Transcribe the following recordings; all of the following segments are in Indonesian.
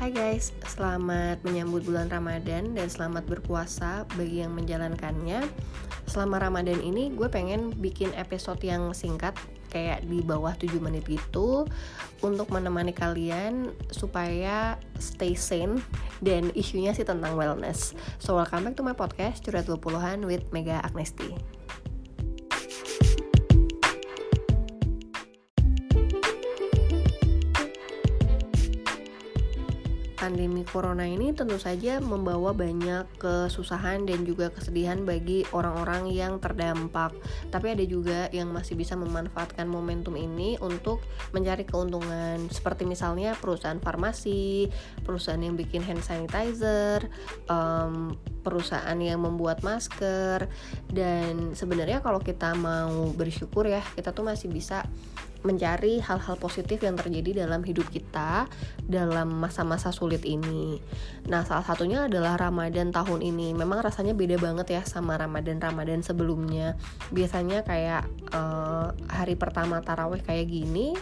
Hai guys, selamat menyambut bulan Ramadan dan selamat berpuasa bagi yang menjalankannya. Selama Ramadan ini gue pengen bikin episode yang singkat kayak di bawah 7 menit gitu untuk menemani kalian supaya stay sane dan isunya sih tentang wellness. So welcome back to my podcast Curhat 20-an with Mega Agnesti. Pandemi corona ini tentu saja membawa banyak kesusahan dan juga kesedihan bagi orang-orang yang terdampak. Tapi ada juga yang masih bisa memanfaatkan momentum ini untuk mencari keuntungan, seperti misalnya perusahaan farmasi, perusahaan yang bikin hand sanitizer, um, perusahaan yang membuat masker, dan sebenarnya kalau kita mau bersyukur ya, kita tuh masih bisa mencari hal-hal positif yang terjadi dalam hidup kita dalam masa-masa sulit ini. Nah, salah satunya adalah Ramadan tahun ini. Memang rasanya beda banget ya sama Ramadan-Ramadan sebelumnya. Biasanya kayak uh, hari pertama taraweh kayak gini,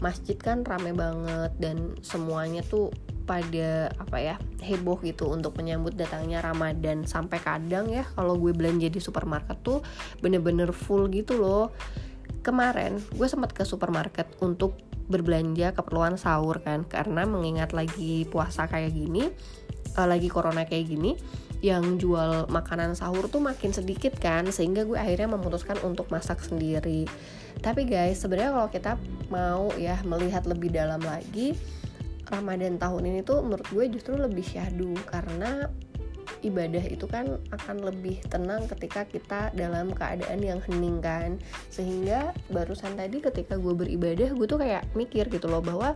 masjid kan rame banget dan semuanya tuh pada apa ya heboh gitu untuk menyambut datangnya Ramadan. Sampai kadang ya kalau gue belanja di supermarket tuh bener-bener full gitu loh. Kemarin gue sempat ke supermarket untuk berbelanja keperluan sahur kan. Karena mengingat lagi puasa kayak gini uh, lagi corona kayak gini yang jual makanan sahur tuh makin sedikit kan. Sehingga gue akhirnya memutuskan untuk masak sendiri. Tapi guys sebenarnya kalau kita mau ya melihat lebih dalam lagi Ramadan tahun ini tuh menurut gue justru lebih syahdu karena ibadah itu kan akan lebih tenang ketika kita dalam keadaan yang hening kan. Sehingga barusan tadi ketika gue beribadah gue tuh kayak mikir gitu loh bahwa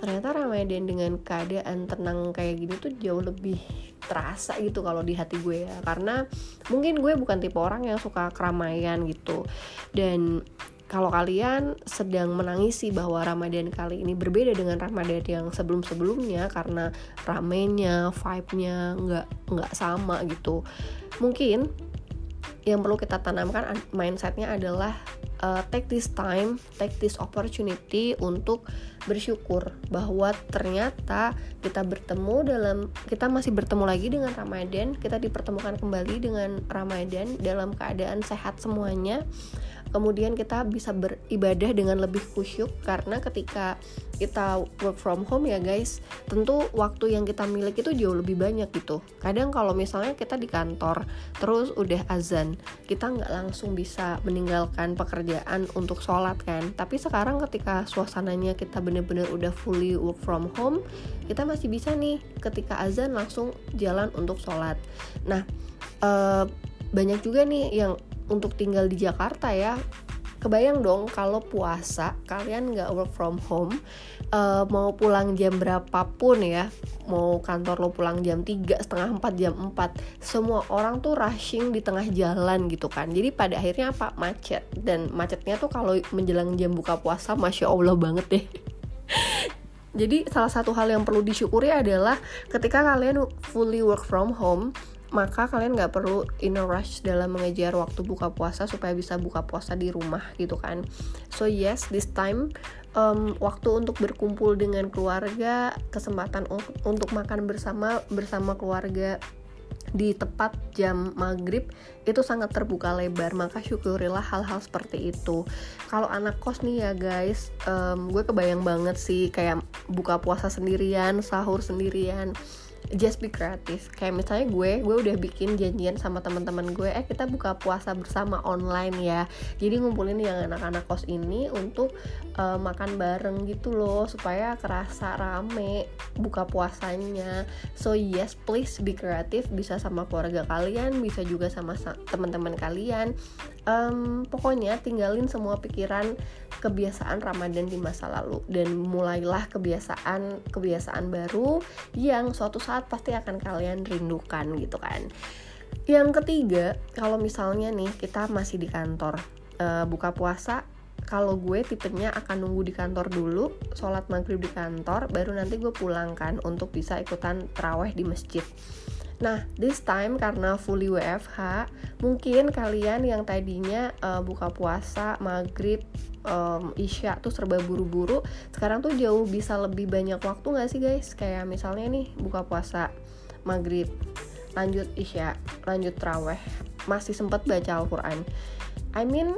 ternyata Ramadan dengan keadaan tenang kayak gini tuh jauh lebih terasa gitu kalau di hati gue ya. Karena mungkin gue bukan tipe orang yang suka keramaian gitu. Dan kalau kalian sedang menangisi bahwa Ramadan kali ini berbeda dengan Ramadan yang sebelum-sebelumnya karena ramenya, vibe-nya nggak nggak sama gitu. Mungkin yang perlu kita tanamkan mindsetnya adalah uh, take this time, take this opportunity untuk bersyukur bahwa ternyata kita bertemu dalam kita masih bertemu lagi dengan Ramadan, kita dipertemukan kembali dengan Ramadan dalam keadaan sehat semuanya. Kemudian kita bisa beribadah dengan lebih khusyuk karena ketika kita work from home ya guys tentu waktu yang kita miliki itu jauh lebih banyak gitu. Kadang kalau misalnya kita di kantor terus udah azan kita nggak langsung bisa meninggalkan pekerjaan untuk sholat kan. Tapi sekarang ketika suasananya kita bener-bener udah fully work from home kita masih bisa nih ketika azan langsung jalan untuk sholat. Nah uh, banyak juga nih yang untuk tinggal di Jakarta ya. Kebayang dong kalau puasa kalian nggak work from home uh, mau pulang jam berapapun ya mau kantor lo pulang jam 3 setengah 4 jam 4 semua orang tuh rushing di tengah jalan gitu kan. Jadi pada akhirnya apa? Macet. Dan macetnya tuh kalau menjelang jam buka puasa masya allah banget deh jadi salah satu hal yang perlu disyukuri adalah ketika kalian fully work from home maka kalian nggak perlu in a rush dalam mengejar waktu buka puasa supaya bisa buka puasa di rumah gitu kan. So yes this time um, waktu untuk berkumpul dengan keluarga kesempatan untuk makan bersama bersama keluarga di tepat jam maghrib itu sangat terbuka lebar. Maka syukurilah hal-hal seperti itu. Kalau anak kos nih ya guys um, gue kebayang banget sih kayak buka puasa sendirian sahur sendirian just be kreatif kayak misalnya gue gue udah bikin janjian sama teman-teman gue eh kita buka puasa bersama online ya. Jadi ngumpulin yang anak-anak kos ini untuk uh, makan bareng gitu loh supaya kerasa rame buka puasanya. So yes please be kreatif bisa sama keluarga kalian bisa juga sama teman-teman kalian um, pokoknya tinggalin semua pikiran kebiasaan Ramadan di masa lalu dan mulailah kebiasaan kebiasaan baru yang suatu saat pasti akan kalian rindukan gitu kan. Yang ketiga, kalau misalnya nih kita masih di kantor uh, buka puasa kalau gue tipenya akan nunggu di kantor dulu sholat maghrib di kantor baru nanti gue pulang kan untuk bisa ikutan teraweh di masjid Nah, this time karena fully WFH, mungkin kalian yang tadinya uh, buka puasa, maghrib, um, isya tuh serba buru-buru, sekarang tuh jauh bisa lebih banyak waktu gak sih guys? Kayak misalnya nih buka puasa, maghrib, lanjut isya, lanjut traweh, masih sempet baca Al-Quran. I mean,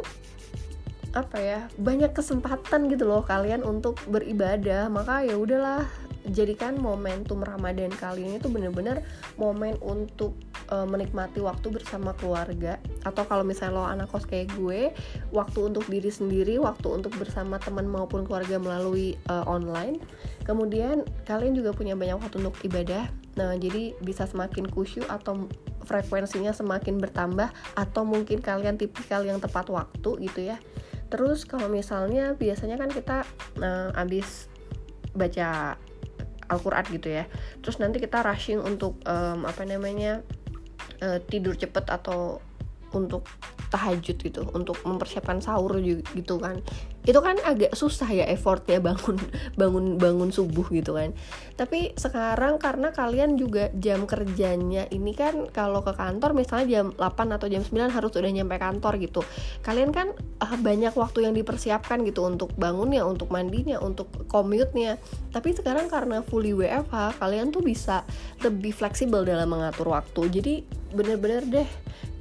apa ya banyak kesempatan gitu loh kalian untuk beribadah maka ya udahlah jadikan momentum Ramadan kali ini tuh bener-bener momen untuk uh, menikmati waktu bersama keluarga. Atau kalau misalnya lo anak kos kayak gue waktu untuk diri sendiri waktu untuk bersama teman maupun keluarga melalui uh, online. Kemudian kalian juga punya banyak waktu untuk ibadah. Nah jadi bisa semakin kusyuk atau frekuensinya semakin bertambah atau mungkin kalian tipikal yang tepat waktu gitu ya. Terus kalau misalnya biasanya kan kita uh, abis baca Al-Quran gitu ya. Terus nanti kita rushing untuk um, apa namanya uh, tidur cepet atau untuk tahajud gitu untuk mempersiapkan sahur gitu kan itu kan agak susah ya effortnya bangun bangun bangun subuh gitu kan. Tapi sekarang karena kalian juga jam kerjanya ini kan kalau ke kantor misalnya jam 8 atau jam 9 harus udah nyampe kantor gitu. Kalian kan uh, banyak waktu yang dipersiapkan gitu untuk bangunnya untuk mandinya untuk commute-nya. Tapi sekarang karena fully WFH kalian tuh bisa lebih fleksibel dalam mengatur waktu. Jadi bener-bener deh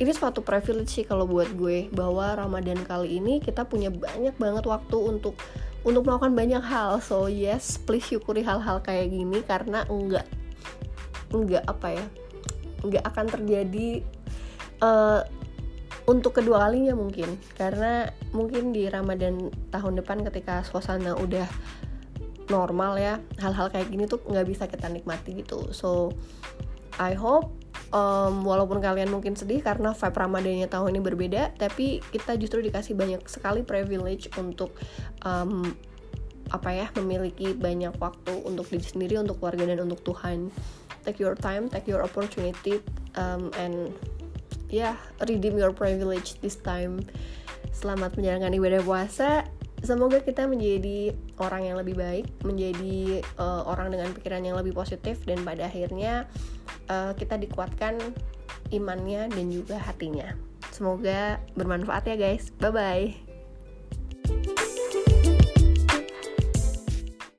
ini suatu privilege sih kalau buat gue bahwa Ramadan kali ini kita punya banyak banget waktu untuk untuk melakukan banyak hal. So yes please syukuri hal-hal kayak gini karena enggak enggak apa ya enggak akan terjadi uh, untuk kedua kalinya mungkin. Karena mungkin di Ramadan tahun depan ketika suasana udah normal ya hal-hal kayak gini tuh nggak bisa kita nikmati gitu. So I hope um, walaupun kalian mungkin sedih karena vibe Ramadannya tahun ini berbeda tapi kita justru dikasih banyak sekali privilege untuk um, apa ya memiliki banyak waktu untuk diri sendiri untuk keluarga dan untuk Tuhan. Take your time take your opportunity um, and yeah, redeem your privilege this time. Selamat menjalankan ibadah puasa semoga kita menjadi orang yang lebih baik, menjadi uh, orang dengan pikiran yang lebih positif dan pada akhirnya uh, kita dikuatkan imannya dan juga hatinya. Semoga bermanfaat ya guys. Bye bye.